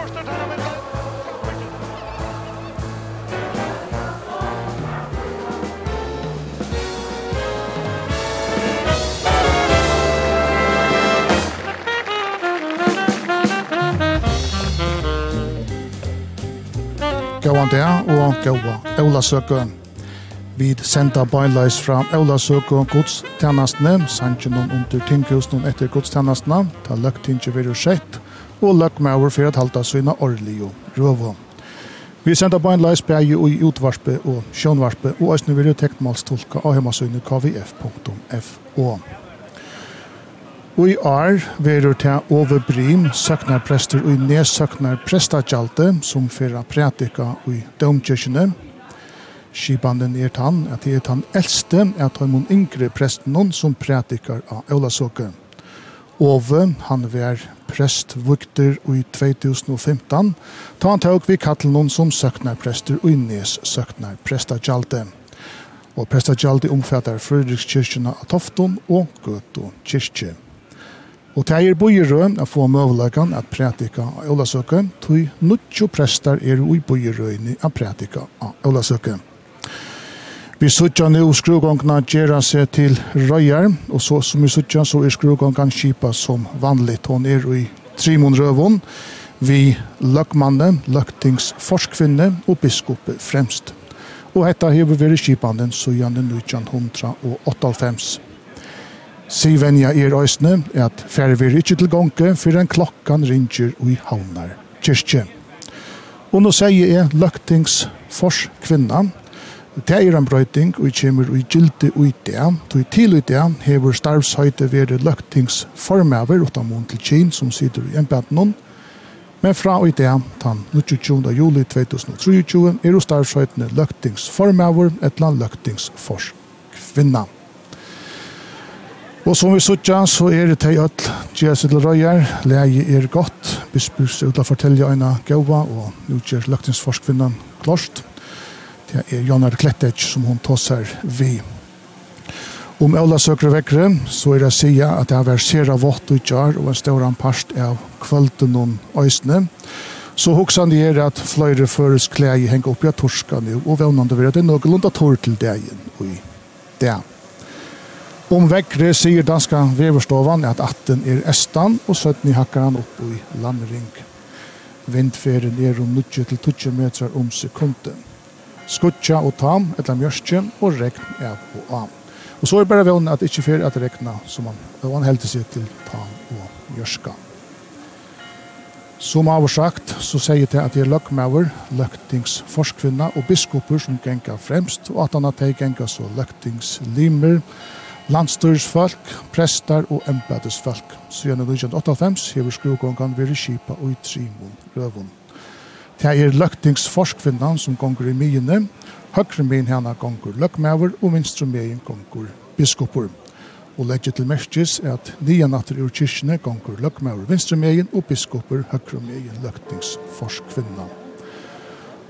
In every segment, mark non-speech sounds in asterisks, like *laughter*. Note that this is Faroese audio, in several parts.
korsner tar han en. Gåan der og gåa Ola Olasøkø. Vi sender beinleis fra Ola Søke og godstjenestene, sannsynlig under tinghusen etter godstjenestene, da løgtinget vil jo skjedd, og løgmaur for at halda sina årlige røvå. Vi sender på en leis bæge i utvarspe og sjønvarspe, og æsne vil jo teknmalstolka av hjemmasøyne kvf.fo. Og i år verur til Ove Brim, søknarprester og nedsøknar prestakjalte, som fyrir prædika i dømkirkene. Skibanden er tann, at det er tann eldste, at han mun yngre presten som prædikar av Ølasåke. Ove, han var prest vukter i 2015, ta han tåg vi kattel noen som søknar prester og innes søknar prestakjalte. Og prestakjalte omfattar Fredrikskirkjena av Tofton og Gøto kyrkje. Og det er bøyrøy å få møvelagan at prætika av Ølasøke, tog nuttjo prestar er i bøyerøyni at prætika av Ølasøke. Vi suttja nu skrugongna gjerra seg til røyar, og så som vi suttja så er skrugongan kipa som vanligt. Hon er i Trimon Røvun, vi løkmanne, løktingsforskvinne og biskopet fremst. Og hetta hever veri kipanden så gjerne 1998. Sivenja er øysne er at færre vi ikke til gonke for en klokkan ringer og i havnar kyrkje. Og nå sier jeg løktingsforskvinnan, Det er en brøyting, og kommer i gilde ut det. Og i til ut det hever starvshøyde ved løgtingsformaver, utan mån til Kien, som sitter i embedden Men fra og i det, den 22. juli 2023, er jo starvshøydene løgtingsformaver, et eller land løgtingsforskvinna. Og som vi sutja, så er det til at Gjæs til Røyer, leie er godt, bispus er ute å fortelle eina gaua, og utgjør løgtingsforskvinnan klart. Klart. Det er Jonar Klettetj som hon tossar vi. Om Ola søker vekkere, så er det sida at det har vært sera vått og kjær, og en stor anpast av kvölden og øysene. Så hoksan han er at fløyre føres klei henger opp i torska nu, og vevnande vil at det er noe lunda torr til dagen og i det. Om vekkere sier danska veverstovan at atten er estan, og søtten i hakkar han opp i landring. Vindferen er om 90-20 meter om sekunden skutja og tam, etla mjørstje og regn er på am. Og så er det bare vevn at ikkje ikke fer at regna, som han, og han heldte seg til tam og mjørska. Som av sagt, så sier det at det er løkmaver, løktingsforskvinna og biskoper som genga fremst, og at han har teg genga så løktingslimer, landstyrsfolk, prestar og embedesfolk. Så gjennom 1958 hever skrugongan veri kipa og i trimon røvun. Det er løgtingsforskvinnan som gonger i myene, høyre myen hana gonger løgmaver, og minstre myen gonger biskopur. Og legger til merkes at nye natter ur kyrkene gonger løgmaver vinstre myen, og biskopur høyre myen løgtingsforskvinnan.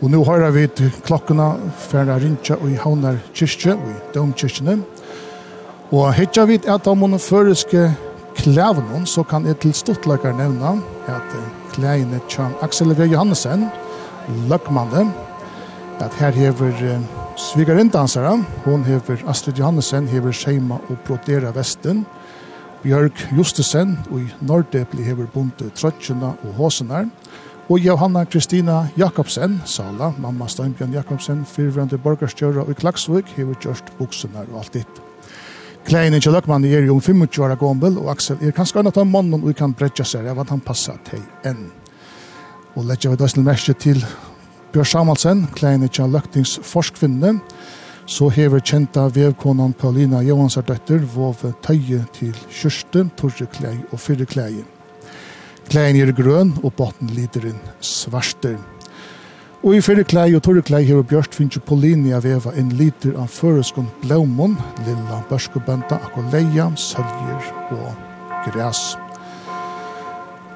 Og nå har vi klokkene færre rinja ringe i Havnar kyrkje, og i domkyrkjene. Og hittar vi at av mine føreske klævnene, så kan jeg til stortlager nevna at klæene tjan Axel V. Johannesen, løkmannen, at her hever uh, svigarindansere, hon hever Astrid Johannesen, hever Seima og Brodera Vesten, Bjørk Justesen og i Nordepli hever bonde Trøtjena og Håsenar, og Johanna Kristina Jakobsen, Sala, mamma Steinbjørn Jakobsen, fyrvrande borgarstjøra og i Klagsvik hever Gjørst Buksenar og alt ditt. Kleine ikke løkmann er jo 25 år gammel, og Aksel er kanskje en av de mannen vi kan bredja seg av at han passer til enn. Og ledja vi dødsel merke til Bjørn Samuelsen, kleine ikke løktings forskvinne, så hever kjenta vevkonan Paulina Johansardøtter vove tøye til kjørste, torre klei og fyrre klei. Kleine er grøn, og botten lider inn svarster. Og i fyrre klei og torre klei hever bjørst finnes jo på linja veva en liter av føreskånd blåmon, lilla børskobenta, akoleia, sølger og græs.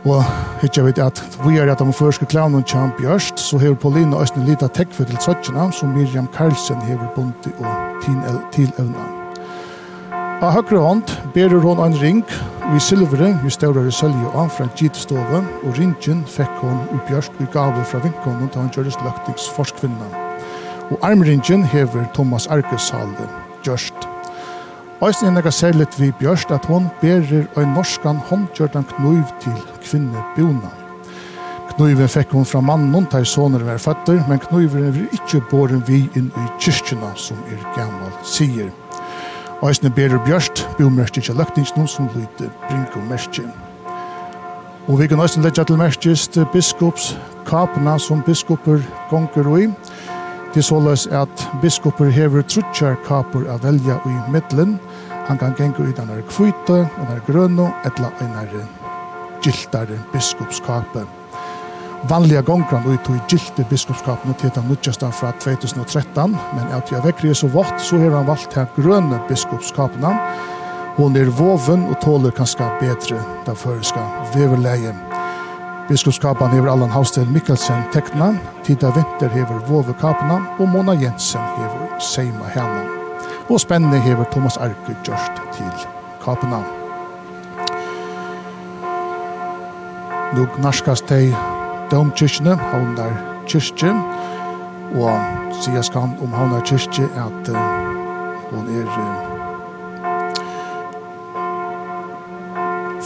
Og hitja vet at vi er at om føreskånd klaunen kjam bjørst, så hever på linja østene lita tekve til søtjena, som Miriam Karlsen hever bunti og til evna. Av høyre hånd berer hun en ring i silvere, i større sølje av fra gittstove, og ringen fikk hun i bjørst i gave fra vinkonen til han gjøres løgtiks forskvinna. Og armringen hever Thomas Arkesalde, gjørst. Øysten er nekka særligt vi bjørst at hun berer en norskan håndgjørtan knuiv til kvinne Bona. Knuiven fikk hun fra mannen til soner var føtter, men knuiven er ikke båren vi inn i kyrkjena som er gammal sier. Øysene Berur Bjørst, bjørmerskje til løkningsnå som lyder Brinko-merskje. Og vi kan øysene legge til merskjest biskops kapna som biskoper gonger og i. Det er såleis at biskoper hever trutjar kapur av velja i middelen. Han kan gengu i denne kvite, denne grønne, etla denne giltare biskopskapet vanliga gångran ut i gilte biskopskapen och titta nutjasta fra 2013, men att jag väcker är så vått så har han valt här gröna biskopskapen. Hon är våven och tåler kanske bättre den föreska veverlägen. Biskopskapen hever Allan Havstel Mikkelsen teckna, Tida Winter hever våvekapen och Mona Jensen hever Seima Hena. Och spännande hever Thomas Arke gjort till kapen. Nu gnaskas dig domkirkene, Havnar kyrkje, og sier skal om Havnar kyrkje at uh, hun er uh,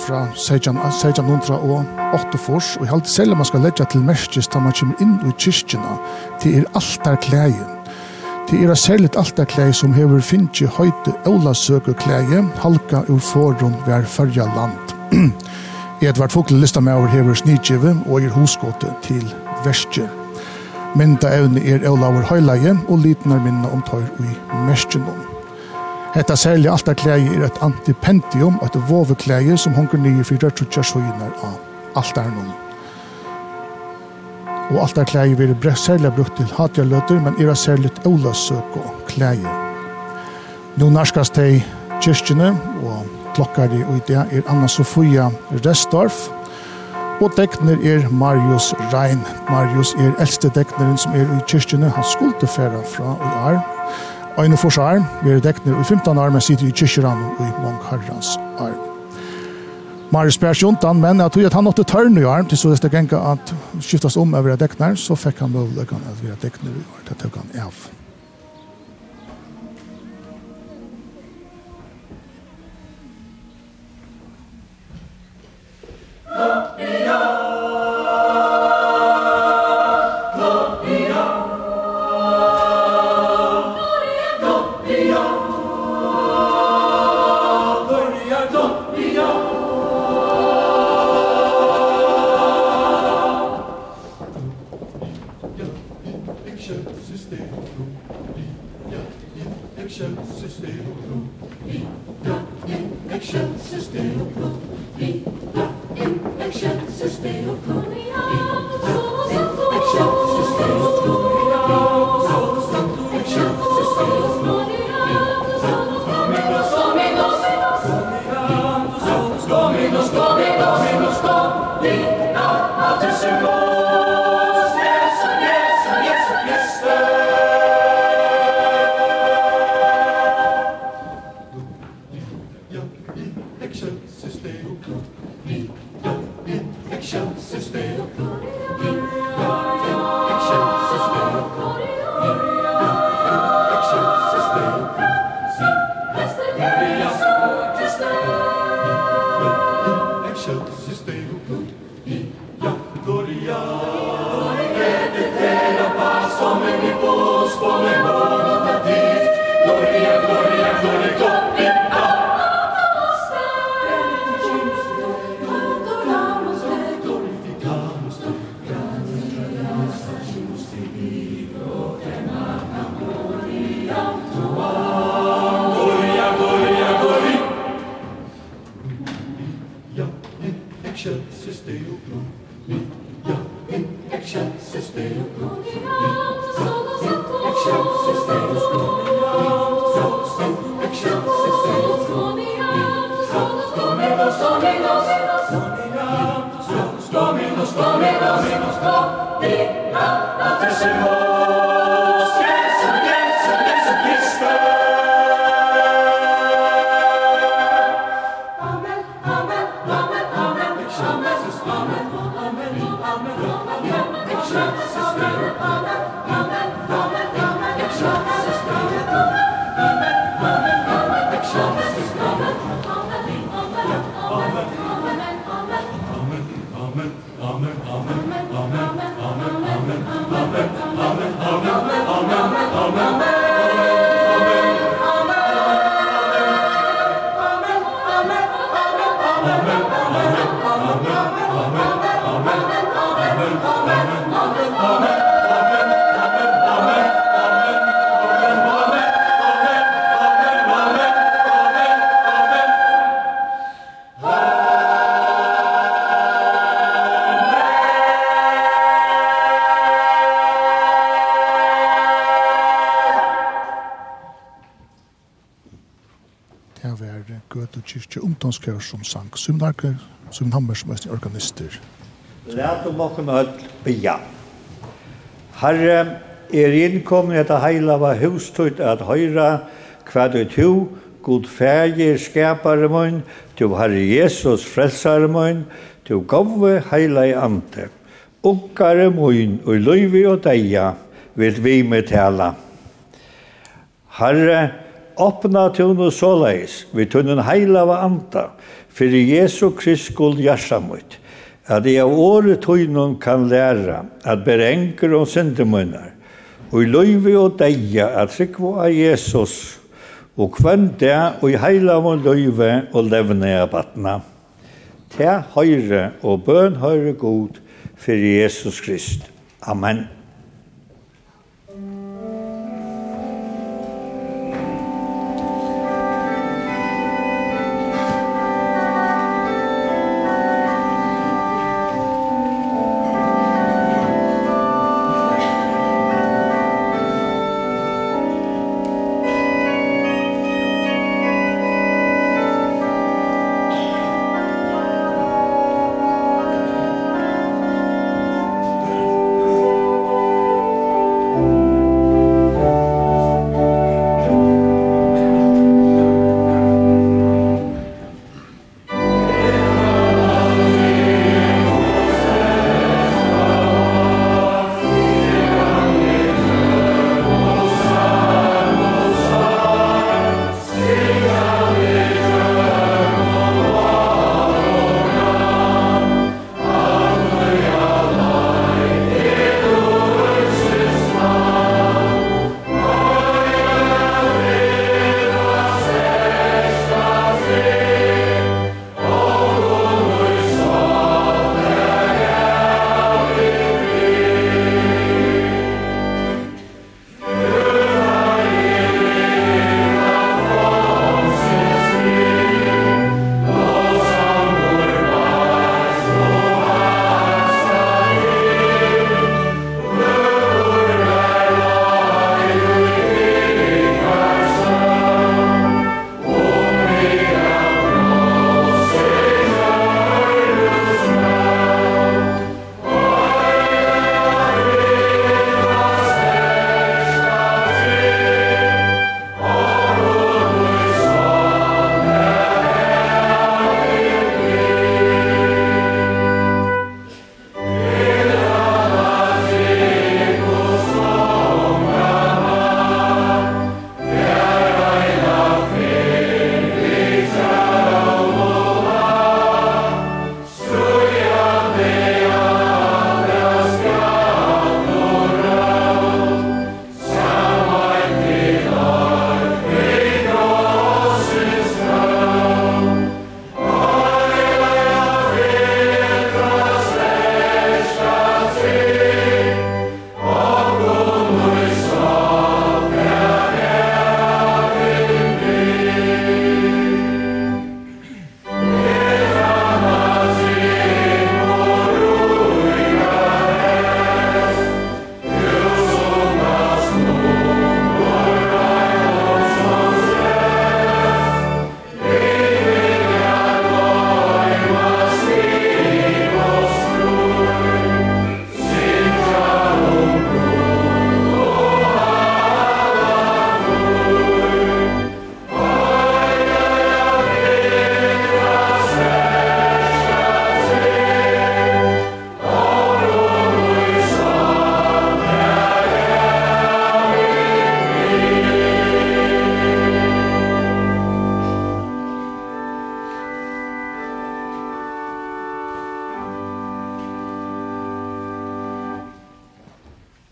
fra 1600 og 8 fors, og jeg halte selv om man skal legge til merkes da man kommer inn i kyrkjene, til er alt der altarklægen. Det er særligt altarklæg som hever finnje høyde Ola søkerklæge, halka ur forum hver fyrja land. *clears throat* Edvard Fokle lista meg over hever snidgive og er hosgåte til verskje. Mynda evne er Olaur Høyleie og litnar minna om tøyr i merskjennom. Hetta særlig alt klæje er et antipendium, et voveklæje som hunker nye fyra trutja svojinar av alt er noen. Og alt er klæge vil er særlig brukt til hatjaløter, men er særlig Ola søk og klæge. Nå narskast de kyrkjene og klokkari og i det er Anna Sofia Restorff, og dekner er Marius Rein. Marius er eldste dekneren som er i kyrkjene, han skulle færa fra i er Øyne Forsar, vi er dekner i 15 år, men sitter i kyrkjerne og i mange herrens år. Marius Bærs Jontan, men jeg tror at han måtte tørn i år, til så det genka at skiftas om over dekner, så fikk han mulighet at vi er dekner i år, det tok han av. Oppia Gøte Kyrkje Ungdomskjør som sang Symnarke, Symnhammer som er organister. Læt om åkken øll bia. Herre, er innkomne etter heilava hustøyt at høyra hva du to, god færger skapare mun, du Herre Jesus frelsare mun, du gove heila i ante. Unkare mun, og løyvi og deia, vil vi med tala. Herre, Åpna tunne såleis, vi tunnen heila av anta, fyrir Jesu Krist skuld jarsamut, at jeg av året tunnen kan læra at berenker og syndemunnar, og i løyvi og deia at trikvo av Jesus, og kvann det og i heila av løyvi og levne av batna. Ta høyre og bøn høyre god fyrir Jesus Krist. Amen.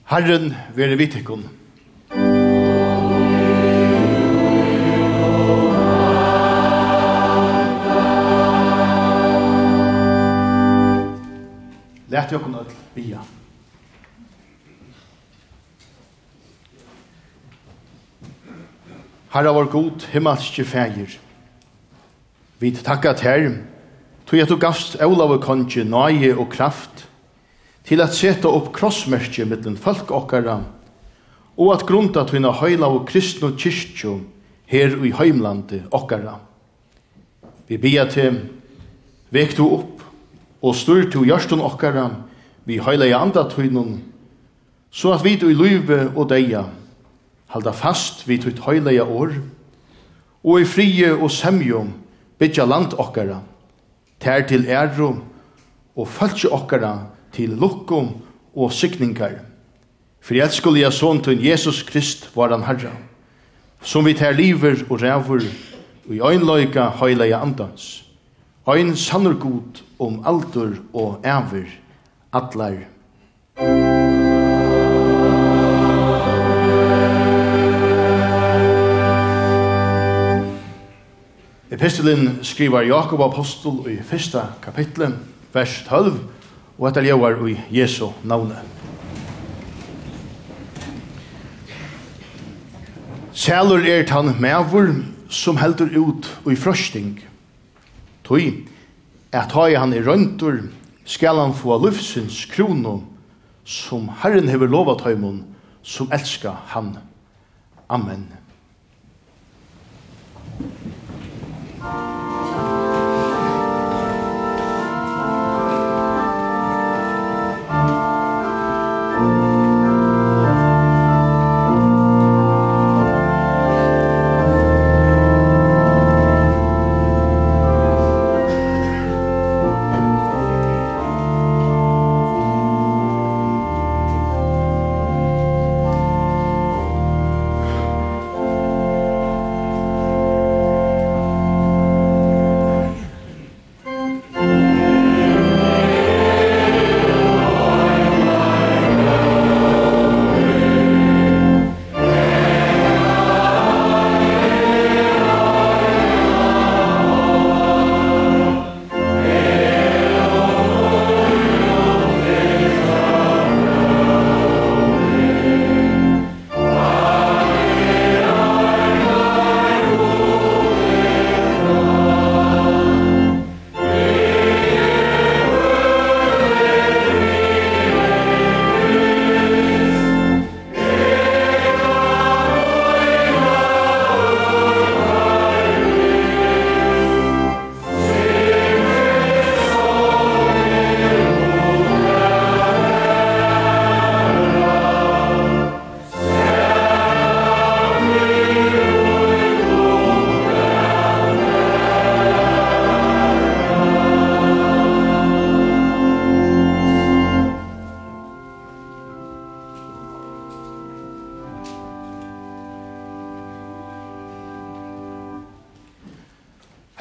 Herren være vidt ikon. Lært jokken at bia. Herre vår god, himmelske fægir. Vi takka til herren, tog at du gavst Olav og konge, nøye og kraft, til at seta opp krossmerkje mittlen folk okkara, og at grunda tøyna høyla og kristne kyrkjo her i heimlandet okkara. Vi bia til, vek du opp, og styr til hjørstun okkara, vi høyla i andre tøynun, så at vi du i løyve og deia, halda fast vi tøyt høyla i år, og i frie og semjum, bytja land okkara, ter til æro, og følge okkara, til lukkum og sykningar. For jeg skulle jeg sånn til Jesus Krist var han herra, som vi tar liver og ræver, og i øynløyga høyleia andans. Øyn sannur god om aldur og æver, atlar. Epistelen skriver Jakob Apostel i 1. kapitlet, vers 12, og etter ljøver i Jesu navne. Sælur er tann mevur som heldur ut i frøsting. Tøy, at ha han i røntur, skal han få lufsins krono, som Herren hever lovat høymon, som elskar han. Amen.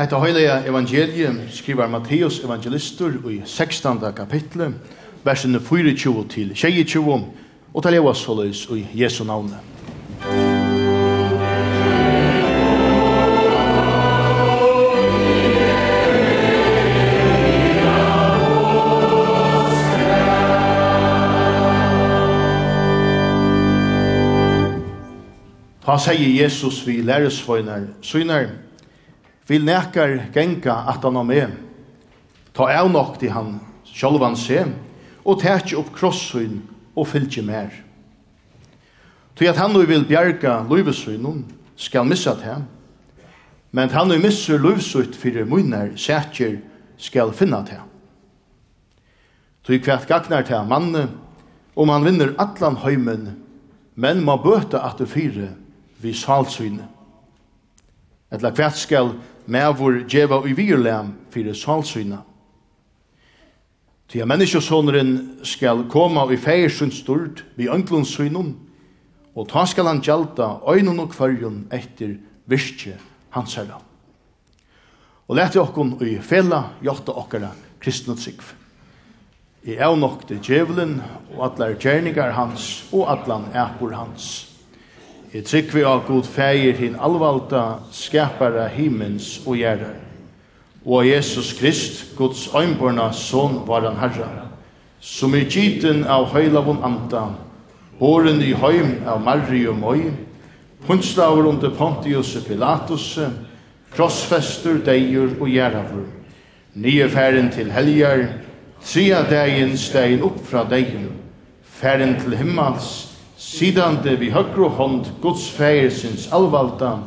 Hetta heilige evangeliet skriver Matteus evangelistur i 16. kapitlet, versene 24 til 22, og til leva såleis i Jesu navne. Ta sier Jesus vi læresvøyner, søgner, vil nekar genga at han er er. Ta av nok til han sjálvan se, og tætje opp krosshøyn og fylgje mer. Til at han nu vil bjerga løyvesøynun, skal missa til Men han nu missur løyvesøyt fyrir munnar sætjer skal finna til Til kvært gagnar til manne, om han vinner atlan høymen, men må bøta at du fire vi salsyne. Etla kvært skal mevor djeva i virlem fyrir salsyna. Til at menneskesåneren skal koma i feirsun stort vi ønglundsynum, og ta skal han gjelda øynun og kvarjun etter virkje hans herra. Og leti okkun i fela hjarta okkara kristnutsikv. I er nok til djevelen og atler gjerningar hans og atlan epor hans. Jeg trykk vi av god feir hin alvalda skapare himmens og gjerrar. Og Jesus Krist, Guds øynborna son var han herra, som i giten av høylavun anta, boren i høym av marri og møy, punslaur under Pontius Pilatus, krossfester, deir og gjerravur, nye færen til helgar, tria degin stein upp fra degin, færen til himmels, sidande vi høgru hånd Guds feir sinns alvalda,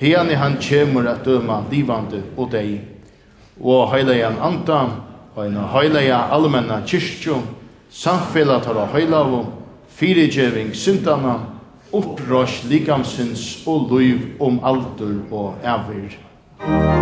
i han kjemur at døma livande og deg, og heilegan anta, og en heilega allmenna kyrkjo, samfela tara heilavo, fyrigjeving syndana, upprørs likamsins og luiv om aldur og avir. Amen.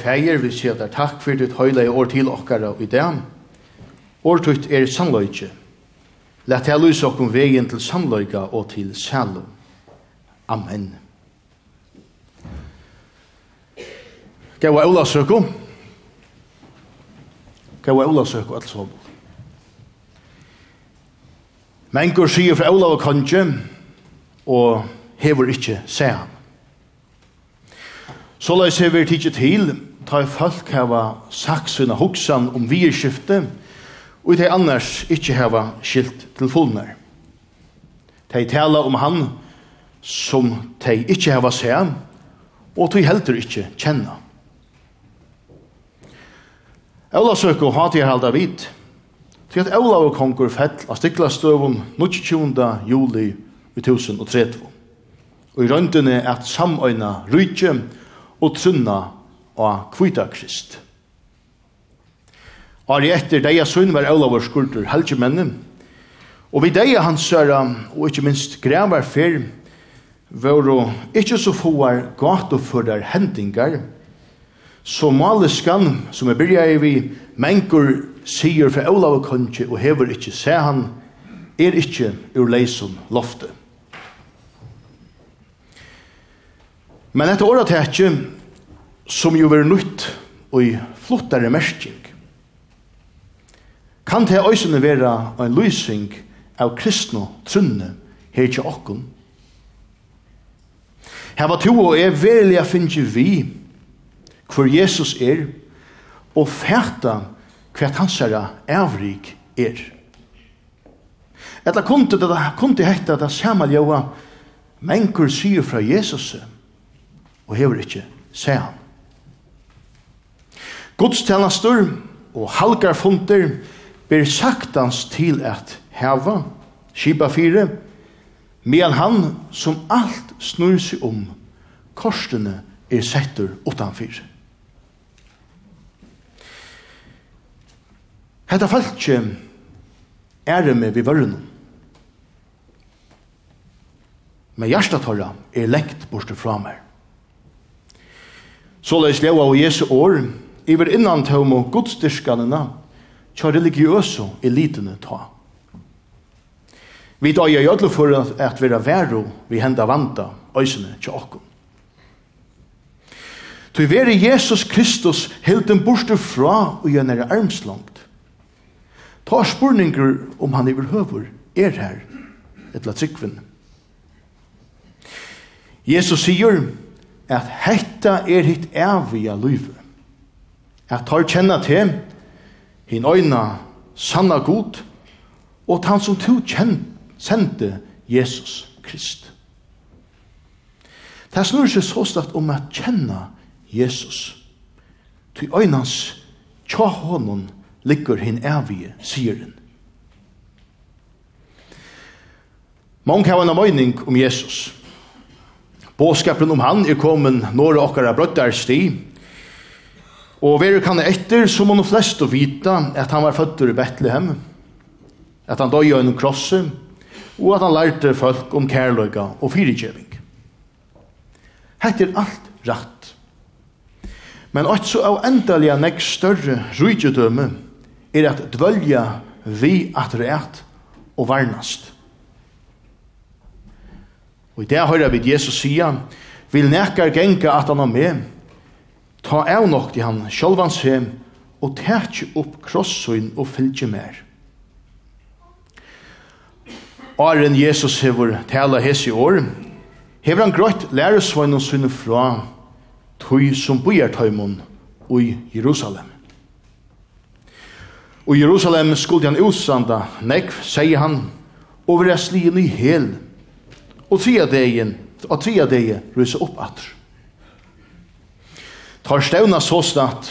feir, vi sier der takk for ditt høyla i år til okkara i dem. Årtutt er samløyke. Lætt jeg lyse okkom vegin til samløyka og til salom. Amen. Gau Gaua Ola søkko. Gaua Ola søkko, alt som. Mengur sier fra Ola og kanskje, og hever ikkje seg han. Så la oss vi tidsi til, ta folk hava sagt sina hugsan om skifte og de annars ikkje hava skilt til fullnar. De tala om han som de ikkje hava seg, og de heldur ikkje kjenna. Eula søk og hati halda vit, til at Eula og kongur fell av stiklastøvun 22. juli 2013. Og i røndene at samøyna rydje og trunna av kvita krist. Ari etter deia sunn var Olavur skuldur helgemennin, og vi deia hans søra, og ikkje minst grevar fyr, våru ikkje så foar der hendingar, så maliskan, som er byrja i vi, mengur sier fra Olavur kunnkje, og hever ikkje se han, er ikkje ur leisom loftet. Men etter året tekje som jo er nytt og i flottare mersking. Kan det òsene vera en lysing av kristne trunne her til åkken? Her var to og er verilig finne vi hvor Jesus er og fæta hva hans er avrik er. Etla kunde det kunde hetta det samme ljøa menkur sier fra Jesus og hever ikkje se han. Gudstjenester og halgarfunter ber saktans til at heva, skipa fire, medan han som alt snur seg om, korsene er settur utanfyr. Hetta falskje er med vi vörren. Men hjertet torra er lengt borte fra meg. Så leis leva av Jesu år, iver innan tømo godstyrkanina tja religiøso elitene ta. Vi tar er jødlo for at vi er verro vi henda vanta øysene tja okkom. Tu veri Jesus Kristus hilden borste fra og gjønner armslangt. Ta spurninger om han iver høver er her, etla tryggvinn. Jesus sier at hetta er hitt evige lyve at tar kjenna til hin øyna sanna god og han som to sendte Jesus Krist. Det snur seg så stort om at kjenna Jesus. til øynans tja honom ligger hin evige sieren. Mange har en mening om Jesus. Båskapen om han er kommet når okkara brøttar sti, Og veru kan etter, så må de fleste vite at han var født i Betlehem, at han døg gjennom krosset, og at han lærte folk om kærløyga og fyrirkjøving. Hette er alt rett. Men også av endelige nek større rydgjødømme er at dvølja vi at rett og varnast. Og i det høyre vi Jesus sier, vil nekar genga at han er med, Ta av nok til han sjálvans hem og tætje opp krossoin og fylgje mer. Åren Jesus hever tala hess i år, hever han grøtt og sinne fra tøy som bojartøymon i Jerusalem. Og Jerusalem skulle han utsanda, nekv, sier han, over jeg slien i hel, og tria degen, og tria degen rysa opp at tar stevna så snart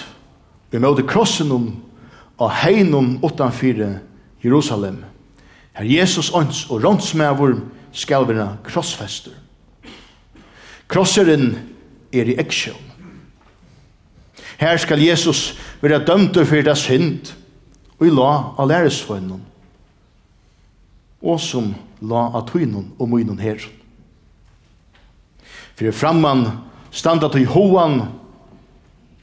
vi møter krossen og heinum utanfyre Jerusalem. Her Jesus ånds og rånsmævur skal være krossfester. Krosseren er i eksjon. Her skal Jesus være dømt for det synd og i la av læresvønnen og som la av tøynen og møynen her. For framman standa til hoan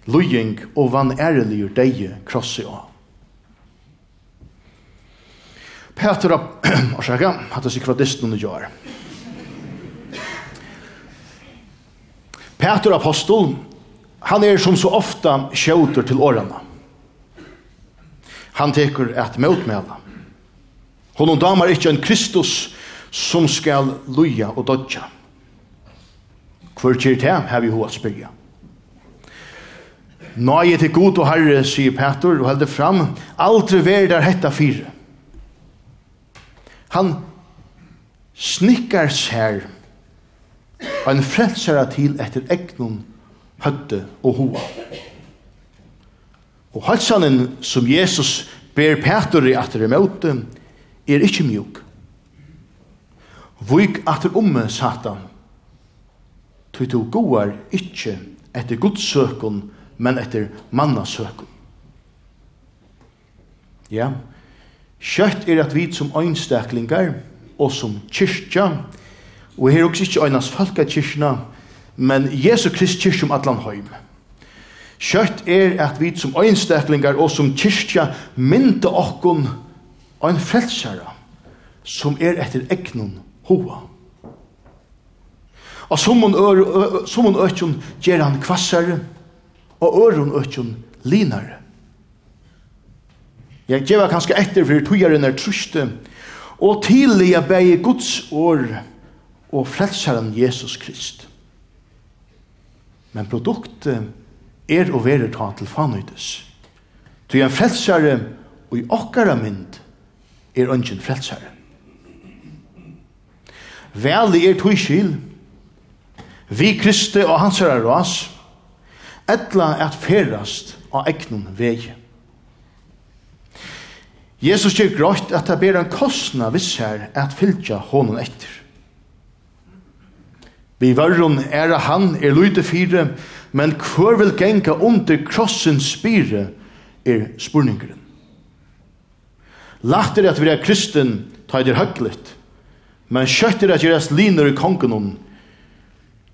lujing og vann æreligur deie krossi av. Peter av, *clears throat* sjekka, hatt sig kvadisten under jar. Peter apostol, han er som så ofta sjåter til årene. Han teker et motmæla. Hon damar ikkje en Kristus som skal luja og dodja. Hvor kjer det her vi hoa spyrja. Nøye til god og herre, sier Petor, og heldur fram, aldri vær der hetta fire. Han snikkar sær en frelsara til etter egnum høtte og hoa. Og halsanen som Jesus ber Petor i at det er møte, er ikkje mjuk. Vuk at det omme, Satan, tog to goar ikkje etter godsøkon men etter mannasøk. Ja, kjøtt er at vi som øynstaklingar og som kyrkja, og her er også ikke øynas falkakyrkjene, men Jesu Krist kyrkja om atlan høym. Kjøtt er at vi som øynstaklingar og som kyrkja mynda okkon ein frelsara som er etter egnon hoa. Og som hun økjon gjer han kvassare, og øron økjon linare. Jeg gjeva kanskje etter for tøyaren er truste, og tidlig jeg beie Guds år og frelsaren Jesus Krist. Men produktet er å være ta til fanøydes. Ty en frelsare og i okkara mynd er ønsken frelsare. Velig er tøyskil, vi Kristi og hans herre ras, etla at ferast av egnon vegi. Jesus kjer grått at det ber en kostna vissar at fylltja honom etter. Vi varron er han er lyde fire, men hver vil genga under krossens spire er spurningren. Lagt er at vi er kristen, ta er høglet, men kjøtt er at gjerast liner i kongen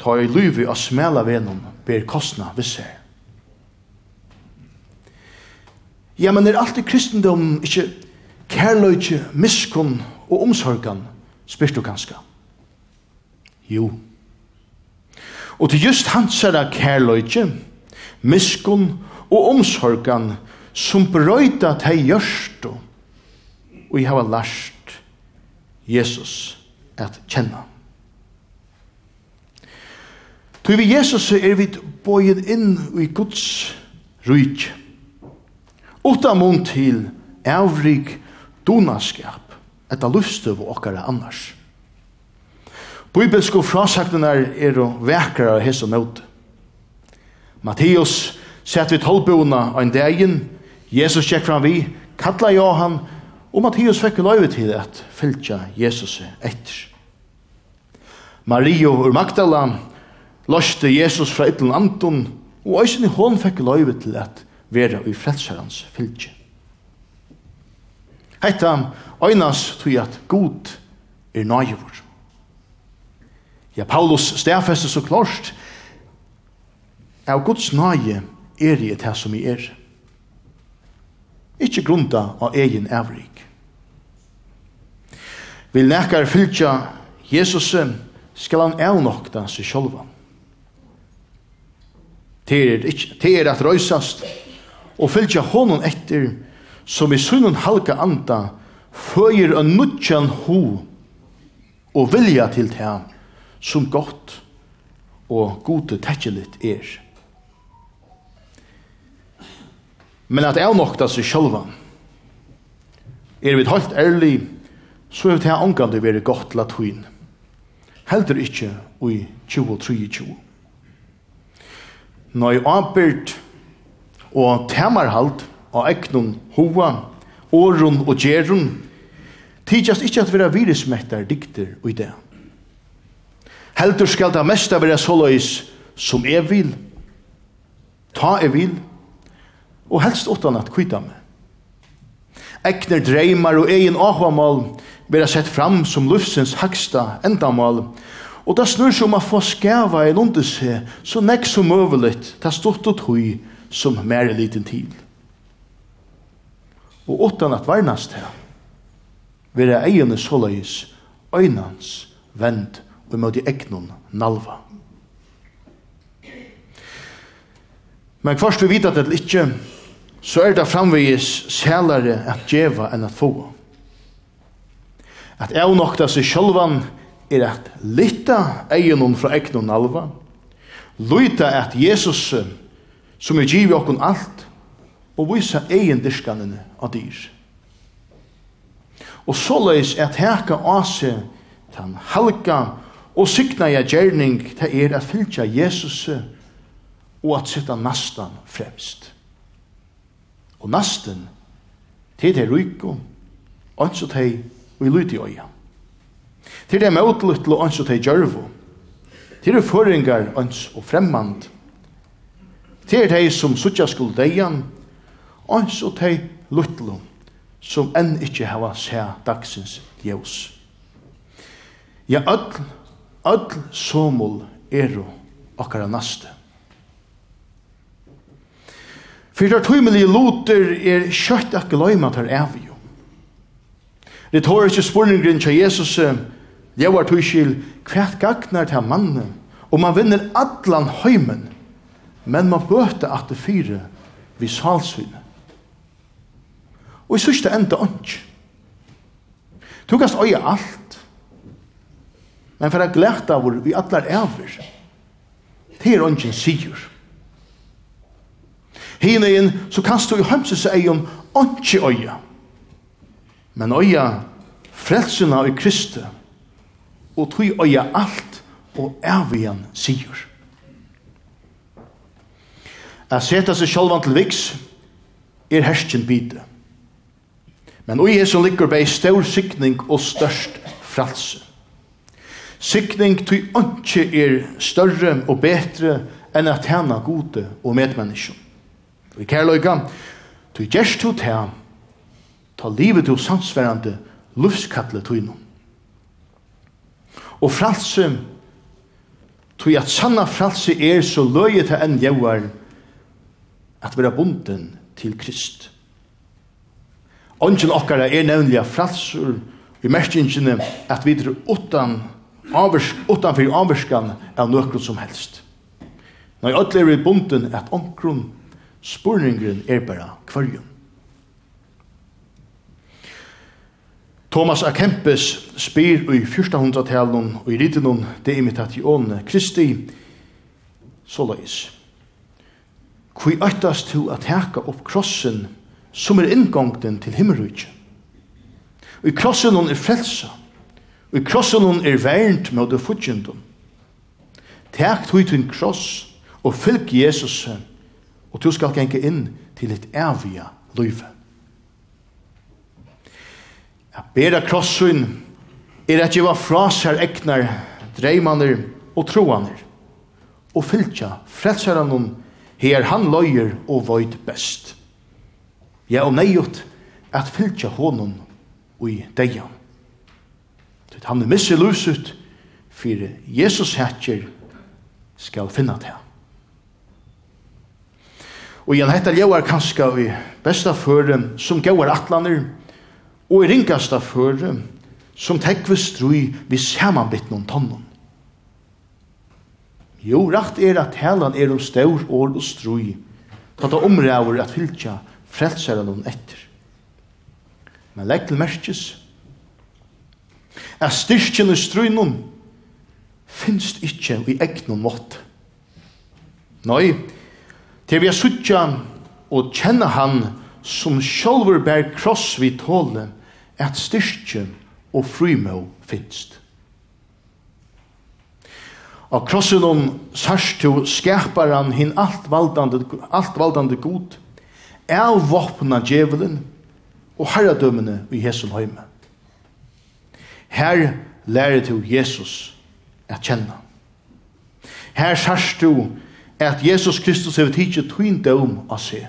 ta i lyvi av smela venom ber kostna visse. Ja, men er alltid kristendom ikkje kærløyke, miskunn og omsorgan, spyrst du kanska? Jo. Og til just hans er kærløyke, miskunn og omsorgan som brøyta til gjørst og i har lært Jesus at kjenna. Tui vi Jesus er vi bøyen inn i Guds ryk. Utan mun til avrik donaskap, etta lufstøv og okkara annars. Bibelsko frasaktene er og vekkara hessa nøyt. Matteus sett vi tolvbona ein dagen, Jesus kjekk fram vi, kalla Johan, og Matteus fikk løyve til at fylltja Jesus etter. Mario ur Magdala løste Jesus fra ytlen anton, og øysen i hånd fikk løyve til at være i frelsherrens fylgje. Heita øynas tog at god er nøyvor. Ja, Paulus stedfester så klart av Guds nøye er i det som i er. Ikke grunda av egen avrik. Vil nekar fylgja Jesus, skal han avnokta seg sjolvan til er at røysast, og fylgja honom etter, som i sunnen halka anda, føyer en nutjan ho, og vilja til det som godt og gode tekjelit er. Men at jeg nokta seg sjølva, er vi helt ærlig, så er det her ångande veri godt latuin. Heldur ikkje ui 2023 nøy anbyrd og temarhalt og egnon hoa, orun og gjerun, tidsast ikkje at vera virismettar dikter og i. Heldur skal det mesta vera såløys som er vil, ta er vil, og helst åttan at kvita meg. Ekner dreymar og egin ahvamal vera sett fram som lufsens haksta endamal, Og det snur som å få skæva en under seg, så nekk som møveligt, det stått og tøy som mer er liten til. Og åttan at varnast her, vil jeg egene såleis, øynans, vend og møte egnon nalva. Men først vi vet at det ikke, så er det framvegis sælare at djeva enn at få. At jeg nokta seg sjølvan, er at lytta egenon fra egnon nalva, lytta at Jesus som er givet okkon alt, og visa egen diskanene av dyr. Og såleis at heka av seg den halka og sykna jeg gjerning til er at fylkja Jesus og at sitta nastan fremst. Og nasten til det ryko, og så til vi lytte i øya. Til det med utluttel og ans og teg djørvo. Til det føringar ans og fremmand. Til det som suttja skuld deian, ans og teg luttlo som enn ikkje hava se dagsins ljós. Ja, öll, öll somul eru okkara naste. Fyrir tøymelige loter er kjøtt at gløyma tar avgjum. Retoriske spurningrin til Jesus Jeg var tøyskil, hvert gagnar til mannen, og man vinner allan høymen, men man bøte at det fyre vi salsvinne. Og i sørste enda ånds. Du kan øye alt, men for å glede av hvor vi alle er over, det er åndsen sier. Hine inn, så kan du i seg om åndse øye, men øye frelsene i Kristus, og tui øya alt og ervian sigur. A seta seg sjálvan til viks er herskjen bite. Men ui hesu liggur bei stor sikning og størst fralse. Sikning tui ønske er større og betre enn at hana gode og medmennesken. Vi kærløyga, tui gjerst tu ta, ta livet tu sansverande lufskalle tui noen. Og fralse, tog at sanna fralse er så løye til enn jævar, at vera bunden til Krist. Ongen okkara er nevnlig fralsur, i merkingene at vi er utan, avvirsk, utanfor avvirskan av nøkron som helst. Når jeg er i bunden at omkron spurningren er bara kvarjon. Thomas A. Kempis spyr i 1400-talen og i ritenun de imitatione Kristi såleis. Kui øytast tu at heka opp krossen som er inngongden til himmelrujtje. Og i krossen er frelsa. Og i krossen er vernt med det futjendom. Tek hui til kross og fylg Jesus og du skal genge inn til et evige løyve. At bera krossun er at gjeva fra sær egnar, dreimaner og troaner, og fylgja frelsaranon her han løyer og void best. Ja, og neiot at fylgja honum ui deian. Tøyt han er missi lusut, fyrir Jesus hætjer skal finna det. Og igjen hetta ljóar kanska i besta føren som gauar atlaner, og i ringasta føre som tekve strui vi samanbitt noen tonnen. Jo, rakt er at helan er om staur år og strui, ta ta omræver at fylkja frelseren noen etter. Men legg til merkes, er styrkjen i struinum finst ikkje i egnon mått. Nei, til vi er suttja og kjenne han som sjolver bær kross vi tåle, at styrkjen og frymå finst. Og krossen om sørst til skaparen valdande, alt valdande god, er våpna djevelen og herradømmene i Jesu høyme. Her lærer du Jesus at kjenne. Her sørst du at Jesus Kristus har tidsi tøyndøm av seg.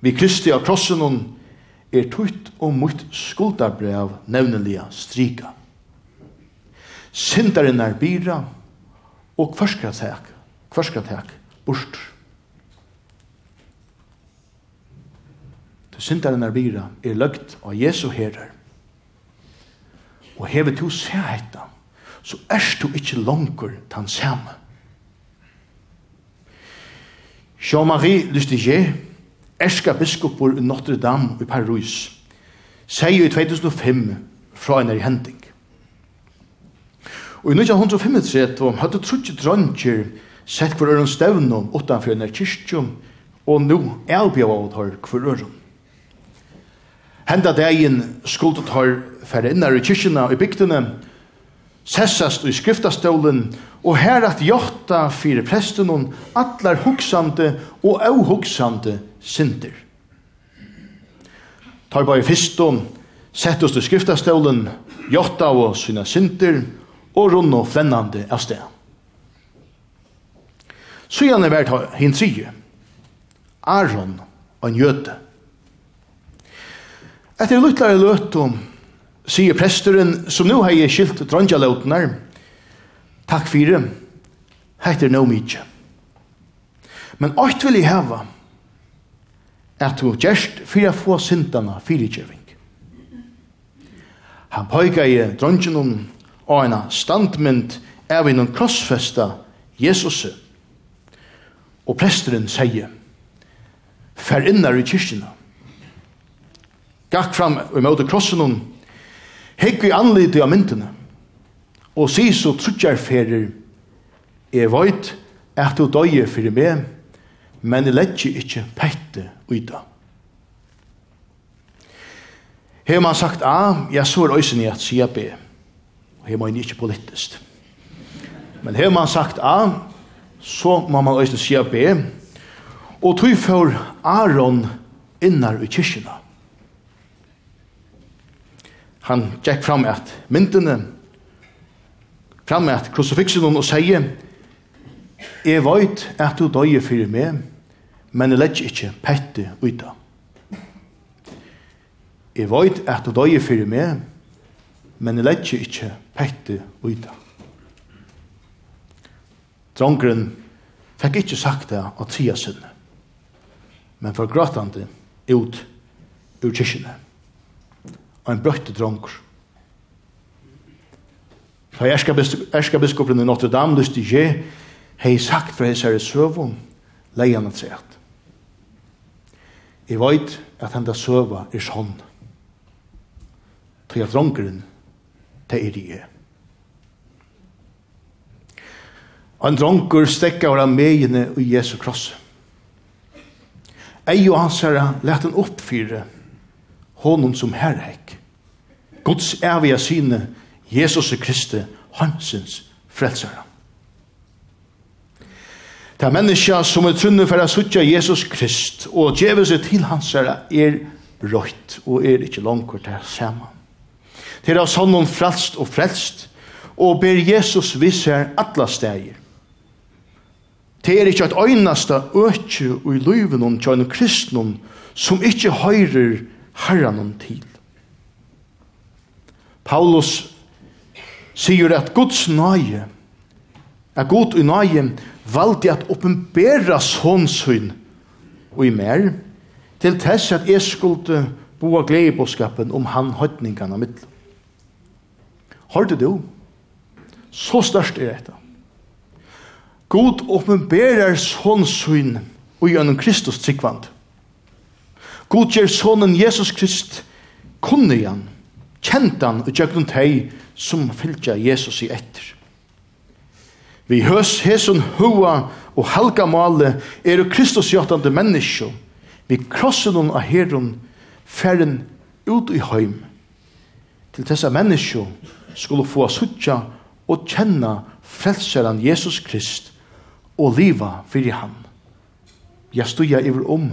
Vi Kristi av krossen er tutt og mutt skuldabrev nevneliga strika. Sindaren er bira og kvarskatek, kvarskatek, bort. Sindaren er bira er løgt av Jesu herrer. Og hever to å se hetta, så erst du ikkje langer tan samme. Jean-Marie Lustiger, erska biskopur i Notre Dame i Paris sier i 2005 fra en er i hending. Og i 1935 hadde trutje dronjer sett hver øren stevnum utanfor en er kyrkjum og nå elbjava av tar hver øren. Henda dagen skuldet har færre innar i kyrkjena i bygdene sessast i skriftastolen, og her at jotta fyrir prestunum allar hugsande og auhugsande synder. Tar bare fiston, sett oss til skriftastolen, jotta og sina synder og runn og flennande av sted. Sujan er vært hinn trije, Aron og en jøte. Etter luttlare løtum, sier presteren, som nu har jeg skilt dronjalåtene, takk fire, heiter no mykje. Men alt vil jeg heva, at du gjerst fyrir få syndana fyrirgjøving. Han pøyga i dronjalån og en standmynd av en krossfesta Jesus. Og presteren sier, fer innar i kyrkina. Gakk fram i møte krossen Hikk vi anlite av myndene, og si så trutjarferer, er veit at du døye fyrir meg, men jeg letjer ikkje pette uida. Hei man sagt A, ja, så er òsini at sia B. Og hei man ikkje politisk. Men hei man sagt A, så må man òsini sia B. Og tog for Aron innar i kyrkina han gikk fram at myndene, fram at krucifixen og sier, «Jeg vet at du døye for meg, men jeg lett ikke pette ut av. Jeg vet at du døye for meg, men jeg lett ikke pette ut av. Drongren fikk ikke sagt det av tida sinne, men for gråtande ut ur kyrkene og en brøtte dronker. Så erskabiskopen i Notre Dame lyst lyste ikke, hei sagt for hans herre søvun, leian at seg at. Jeg veit at henda søva er sånn. Til at dronkeren, det er jeg. En dronker stekka av megene i Jesu kross. Ei og hans herre let han oppfyre honom som herrehekk. Guds evige syne, Jesus Kristi, hansens frelsere. Ta menneska som er trunne for å suttje Jesus Krist og djeve seg til hans herre er røyt og er ikke langt til samme. Til er sånn om frelst og frelst og ber Jesus visse her alle steder. Det er ikke et øyneste øke i løyven om kjønne kristnum som ikke høyrer herren til. Paulus sier at Guds nøye, at Gud i nøye valgte at oppenbæra sånsyn og i mer, til tess at jeg skulle bo av gledebåskapen om han høytningene mitt. Hørte du? Så størst er dette. God oppenbærer sånsyn og gjennom Kristus tryggvand. God gjør sånnen Jesus Krist kunne igjen kjent han og tjøkken teg som fylltja Jesus i etter. Vi høs hesson hua og halga male er Kristus hjartande menneskje. Vi krossen hon av herren færren ut i heim. Til tessa menneskje skulle få suttja og kjenna frelseran Jesus Krist og liva fyrir han. Jeg stuja iver om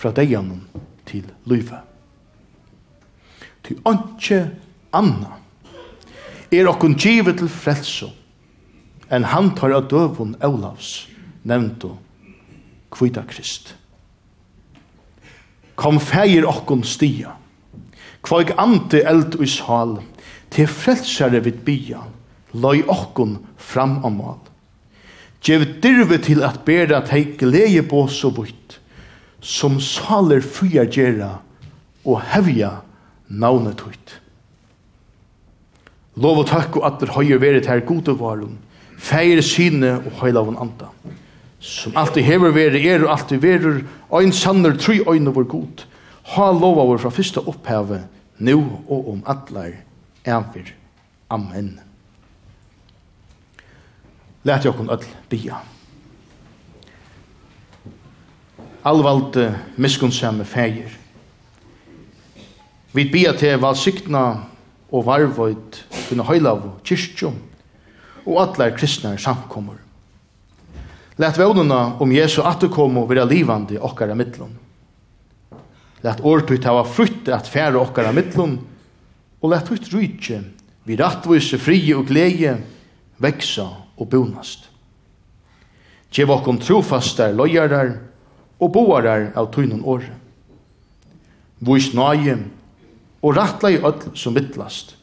fra deianen til livet til åndsje anna. Er okkun givet til frelso, enn han tar av døvun Olavs, nevnto kvita krist. Kom feir okkun stia, kvaig ante eld i sal, til frelsare vid bia, loi okkun fram om mal. Gjev dirve til at bera teik glede på så vitt, som saler fyra gjerra og hevja navnet tøyt. Lov og takk og atter høyer veret her gode varum, feir sine og høyla av anda. Som alltid hever veri er og alltid verur, ein sanner tru øyne vår god. Ha lov av vår fra fyrsta opphavet, nu og om atler, evir. Amen. Læt jokkun öll bia. Alvalde miskunnsamme feir, Vi bia til valsikna og varvoid kunne høylav kyrkjum og atler kristne samkommer. Læt vevnuna om Jesu atterkomu vera livande okkara mittlun. Læt årtut hava frutt at fære okkara mittlun og læt ut rydje vi rattvise frie og glede veksa og bonast. Gjev okkom trofastar lojarar og boarar av tunnen åre. Vois nøye og rattla i öll som vittlast.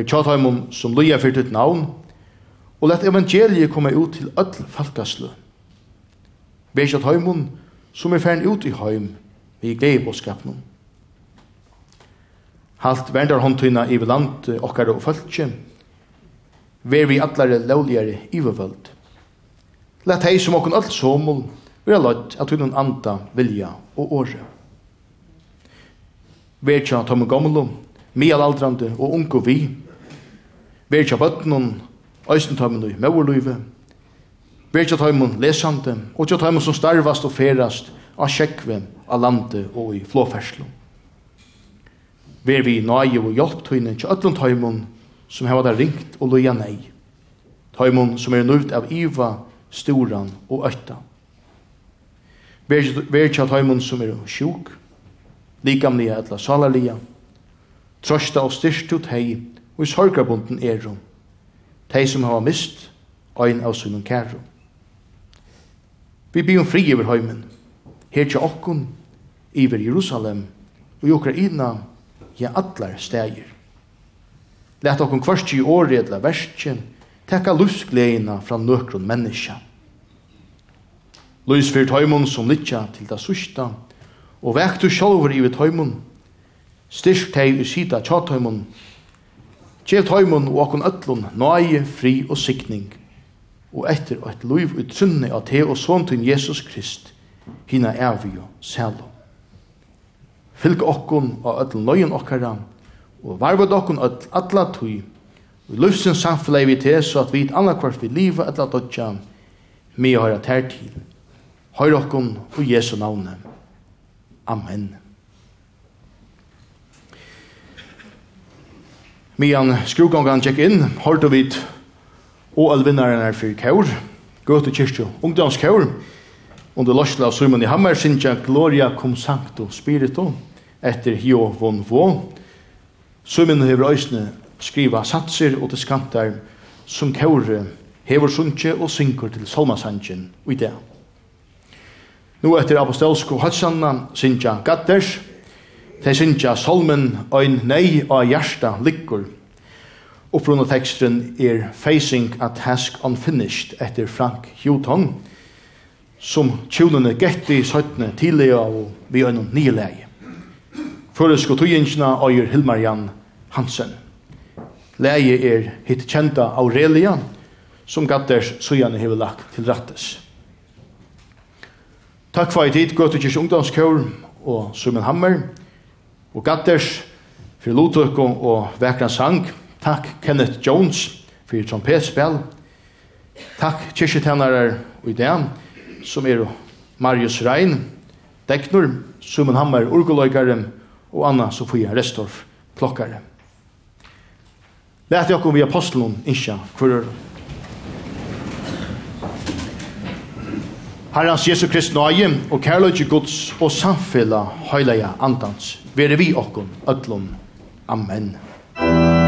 er tjataimum som loja fyrt ut navn, og let evangeliet komme ut til öll falkaslu. Ver tjataimum som er færen ut i heim, vi glei bådskapnum. Halt verndar håndtøyna i land okkar og fölkje, ver vi allare lovligare ivervöld. Lett hei som okkon öll somul, vera lagt at hun anda, vilja og året verja tom gomlu, mialaldrandi og unko vi, verja bøtnun, tomme i møverluive, verja tomme lesande, og tja tomme som starvast og ferast av sjekve, av lande og i flåferslo. Ver vi nøye og hjelp tøyne tja ötlun tømmen som heva der ringt og loja nei, tømmen som er nøyt av iva, storan og øtta. Verja tømmen som er sjuk, likamliga eller salarliga. Trosta og styrst ut hei, og i sorgarbunden eru. Tei som hava mist, ein av sunnum kæru. Vi bygum fri over heimen, her til okkun, iver Jerusalem, og i Ukraina, ja allar stegir. Læt okkun kvarski i året eller verskjen, teka lufsgleina fra nøkron menneska. Lys fyrt heimen som litja til da susta, og vekk du sjolver i vi tøymon, styrk teg i sida tja tøymon, Gjev tøymon og okon öllun, nøye, fri og sikning, og etter og et loiv i trunne av te og såntun Jesus Krist, hina evige selo. Fylg okon og öllun nøyen okkara, og varvad okon öll atla tui, og lufsins samfellegi vi te, så at vi annarkvart vi liva atla dodja, mi høyra tær til. Høyra okon og Jesu navne. Amen. Mian skrugongan tjekk inn, hårdu vid og alvinnaren er fyrir kaur, gøtu kyrkju, ungdomskaur, under lorsla av Simon i Hammer, sinja Gloria cum sancto spiritu, etter hio von vo. Simon hever òsne skriva satser og skantar som kaur hever sunche og synkur til salmasangen og i det. Nu etter apostolsk hatsanna sinja gatters, de synsja solmen ein nei av hjärsta likkur. Upprunna teksten er Facing a Task Unfinished etter Frank Houghton, som tjulene getti søttene tidligere og vi er noen nye leie. Føresko tøyingsna øyer Hilmar Jan Hansen. Leie er hitt kjenta Aurelia, som gatters søgjane hever lagt til rattes. Takk for i tid, Gøte Kirke og Sumen Hammer og Gatters for Lotøk og Vækran Sang. Takk Kenneth Jones for trompetspill. Takk kirketennere og ideen som er Marius Rein, Deknur, Sumen Hammer, Urgoløygare og Anna Sofia Restorff, klokkare. Læt jeg vi apostelen, ikke, for Herrens Jesu Krist nøye og kærløyde Guds og samfella høyleia andans. Vere vi okkon, ødlom. Amen. Amen.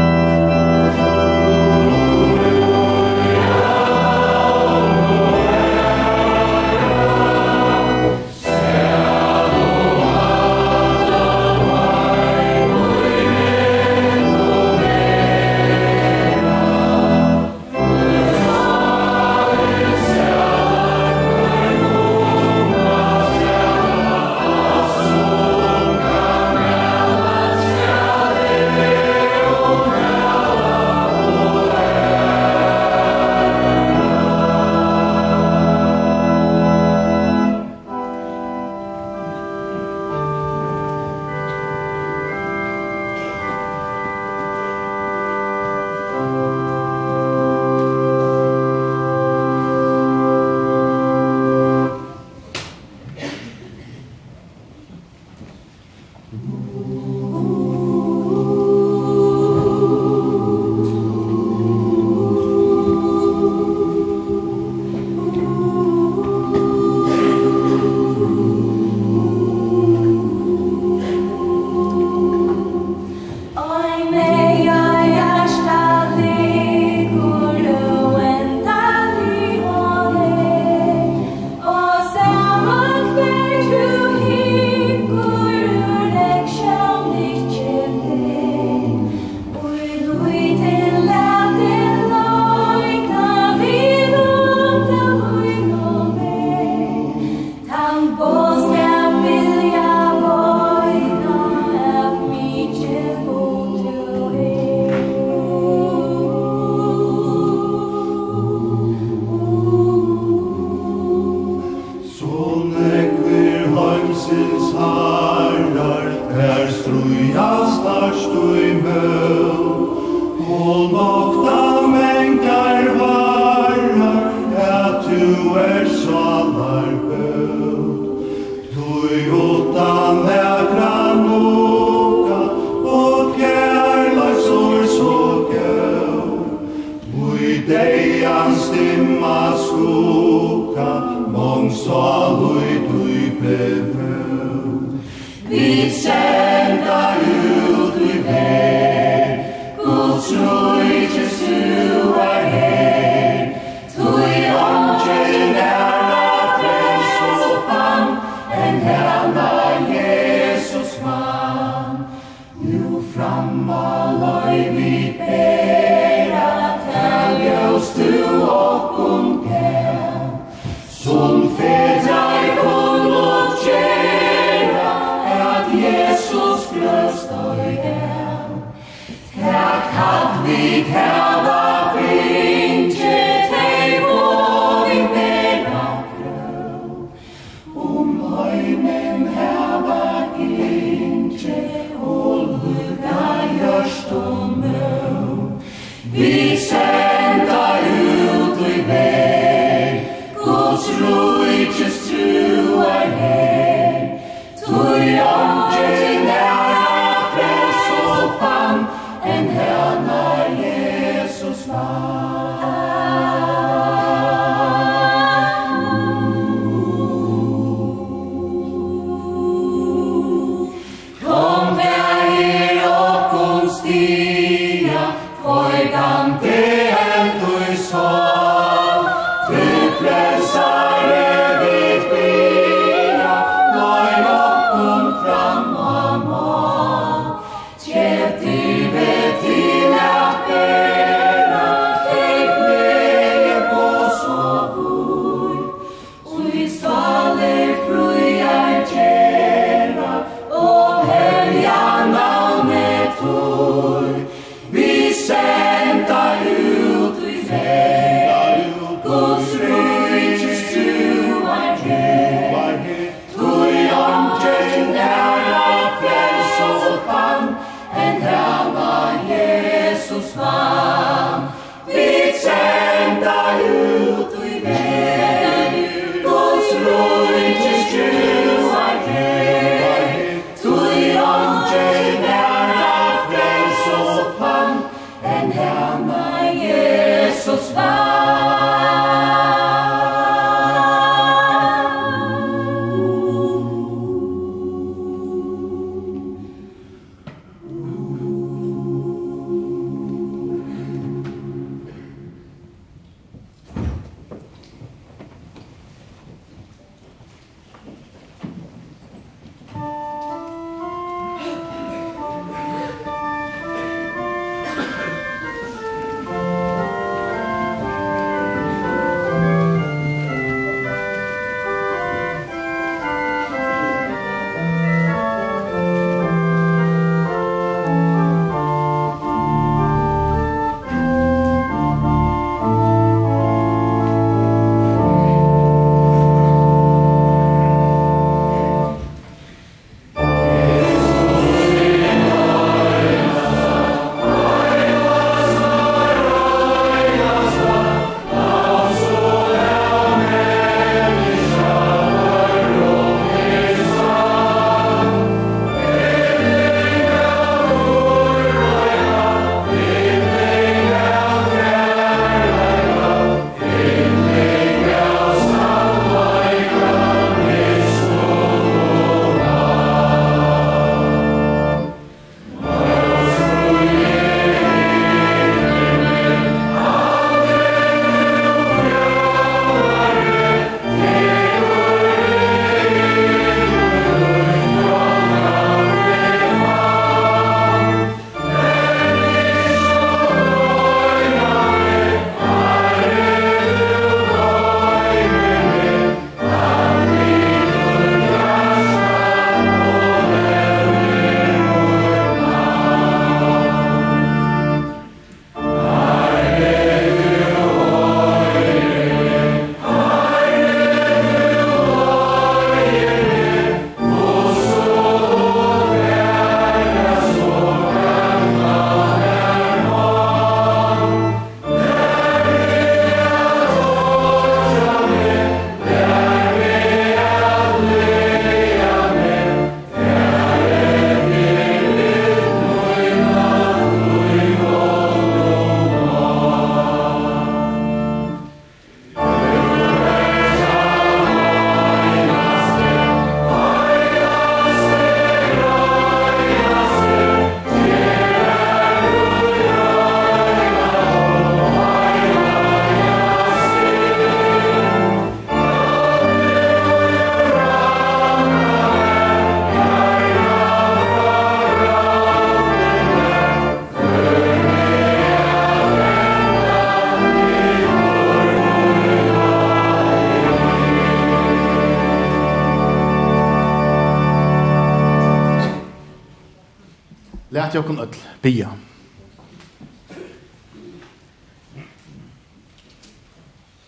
Læt jokken öll bia.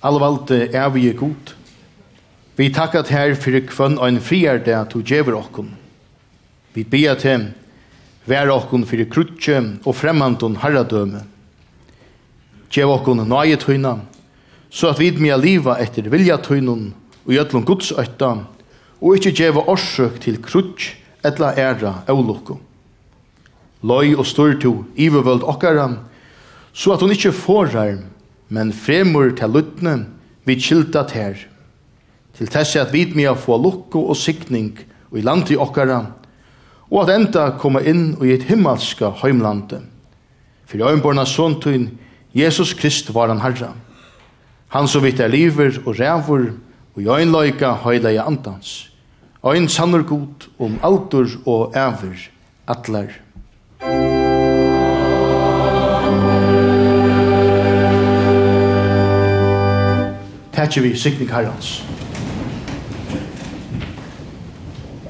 Allvalde er vi er god. Vi takkat her fyrir kvann og en friar det at du djever okkon. Vi bia til vær okkon fyrir krutje og fremmandon herradøme. Djev okkon nøye tøyna, så at vi mea liva etter vilja tøynon og gjøtlun guds øtta, og ikkje djeva orsøk til krutje etla æra eulokko løy og stor to ivervöld okkara, så at hun ikkje forar, men fremur til luttne, vi kylta ter. Til tessi at vit mea få lukko og sikning og i landi okkara, og at enda koma inn og i et himmelska heimlande. Fyrir øynborna såntun, Jesus Krist var han herra. Han som vitt er liver og rævur, og i øynløyka høyleia andans. Øyn sannur god om aldur og æver, atler. Tætje vi sikning herrens.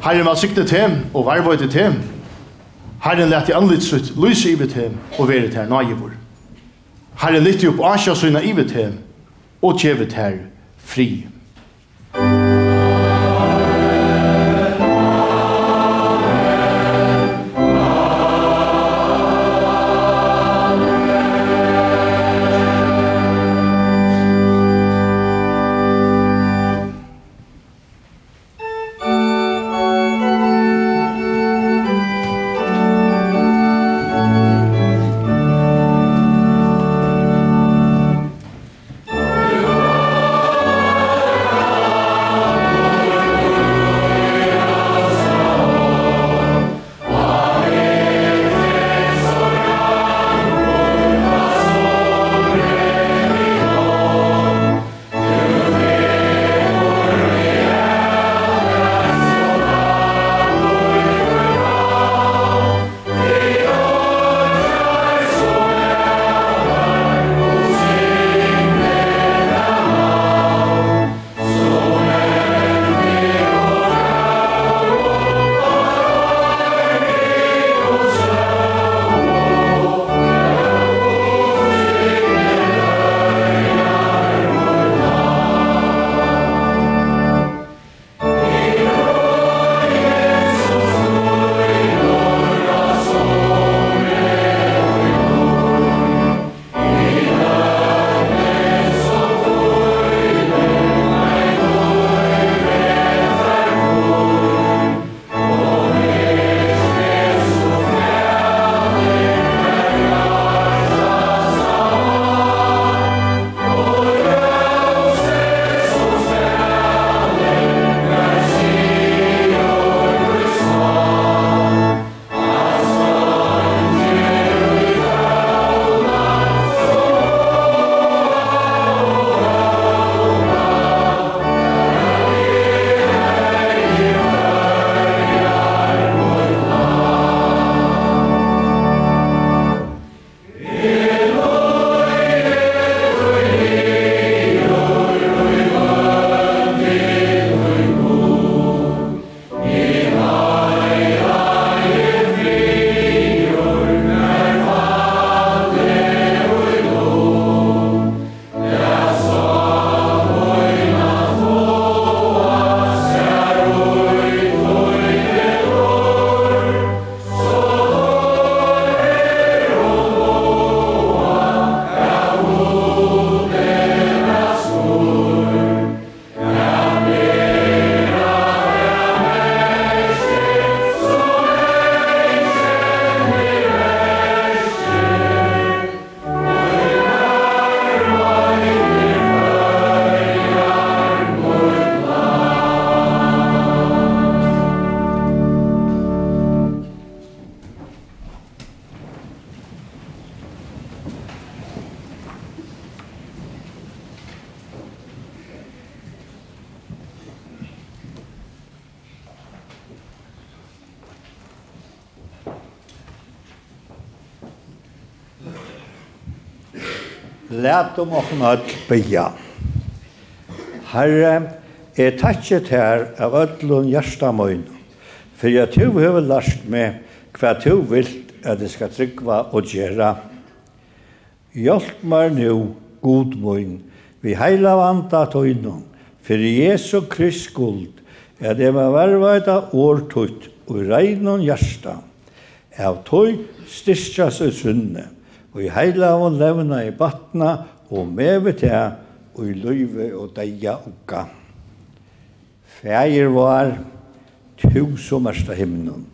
Herren var siktet til, og varvøyde til. Herren lette i anlitsut, lyse i til, og være til naivor. Herren lytte opp asja søyna i til, og tjevet her fri. om åkken all bya. Herre, jeg takket her av ødlun hjärsta møyn, for jeg tog høver last med hva tog vilt at det skal tryggva og gjera. Hjelp meg nu, god møyn, vi heila vanta tøynum, for Jesu Krist skuld, at jeg var verveida årtutt og regnon hjärsta. Av tøy styrstjas ut sunne, og i heila av levna i batna og mevet til og i løyve og deia ukka. Fægir var tu som ersta himnen.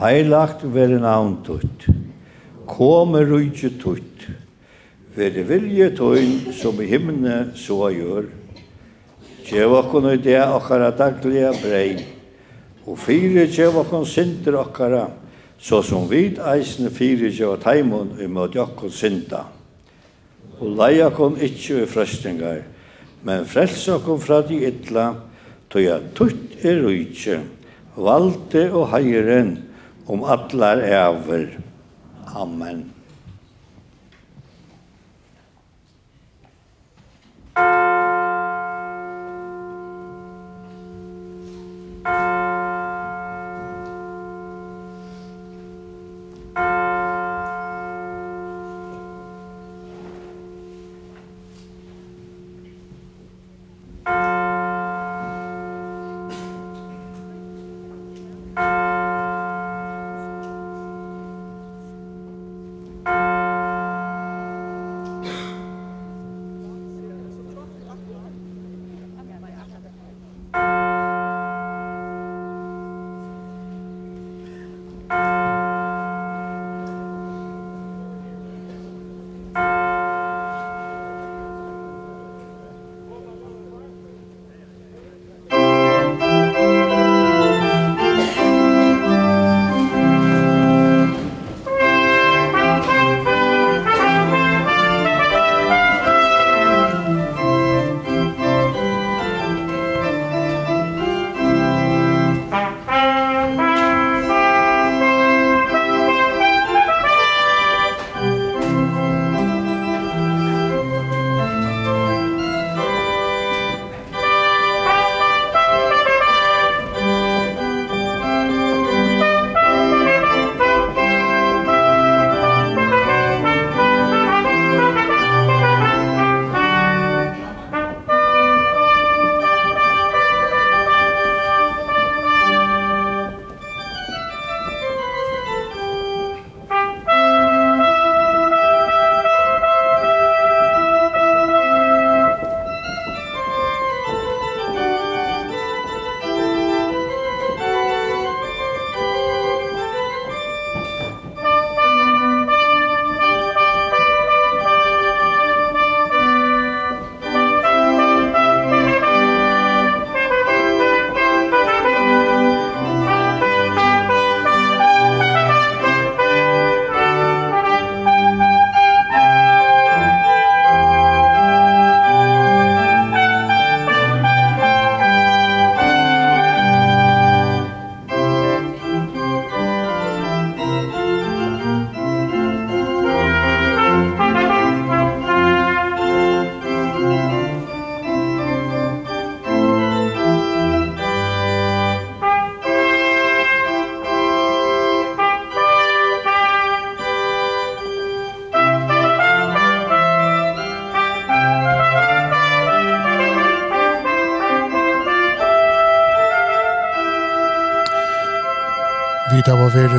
Heilagt veri navn tutt. Kome rujtje tutt. Veri vilje tøyn som i himne så gjør. Tjeva kun i det okkara daglige brei. Og fire tjeva kun sinter okkara. så som vid eisne fire tjeva teimun i møt jokkun og leia kom ikkje i frøstingar, men frelsa kom fra de ytla, tog jeg tutt er rujtje, valde og heiren om atlar æver. Amen.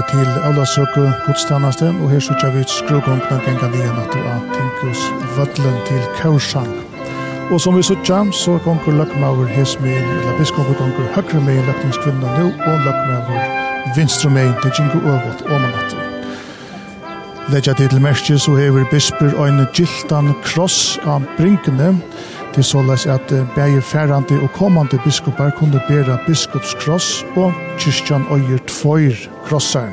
vi til alla søkke godstannaste, og her sykja vi skrugongna genga nye at av Tinkus Vødlen til Kaursang. Og som vi sykja, så gonger Løkmauer Hesmein, eller biskopen gonger høyre megin løkningskvinna nu, og Løkmauer vinstre megin til Jinko Øvot og Manatter. Leggja til merskje så hever bisper og en gildan kross av brinkene, til såles at bæge færande og kommande biskopar kunne bæra biskopskross og kyrkjan øyer tvoir krossar.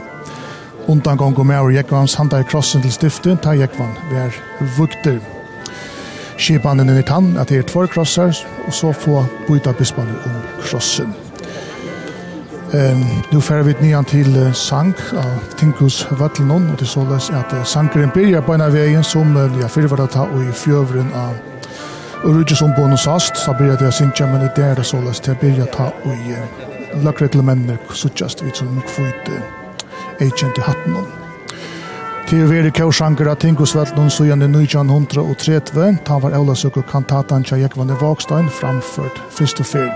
Undan gong og med og Jekvans handa i krossen til stiftet, ta Jekvan vær vukter. Skipanen er tann at det er två krossar, og så få byta bispanen om krossen. Ehm nu fer vi nian til sank av Tinkus Vatlnon og det såles at uh, sangeren byrja på en av veien som vi har fyrvara ta og i fjøvren av Urudje som bonusast, så byrjar det å synkja, men det er det såles til byrja ta og i lagreglamenner suttjast vi som kvitt agent i hatten om. Til veri kjøsanger av Tingosvetlund så gjerne 1930, ta var Aula Søkker kantatan tja i Vågstein framført første fyr.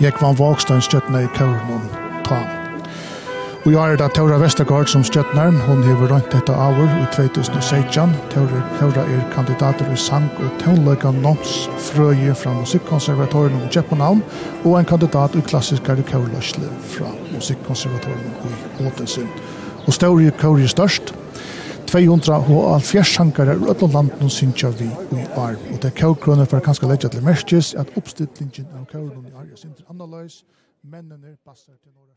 Jekvann Vågstein støttene i kjøren ta. Og jeg er da Taura Vestergaard som stjøtner. Hun har rønt dette avur i 2016. Taura, Taura er kandidater i sang og tøvnløyga Noms Frøye fra Musikkonservatorium i Kjøpenhavn og en kandidat i klassiskare kjørløsle fra Musikkonservatorium i Åtensund. Og Stauri er er størst. 200 og alfjers sjankare i Rødland landen synsja vi i arm. Og det er kaurkrønne for kanskje legja til merskjes at oppstillingen av kaurkrønne i arm er sin annerleis, mennene passer til noen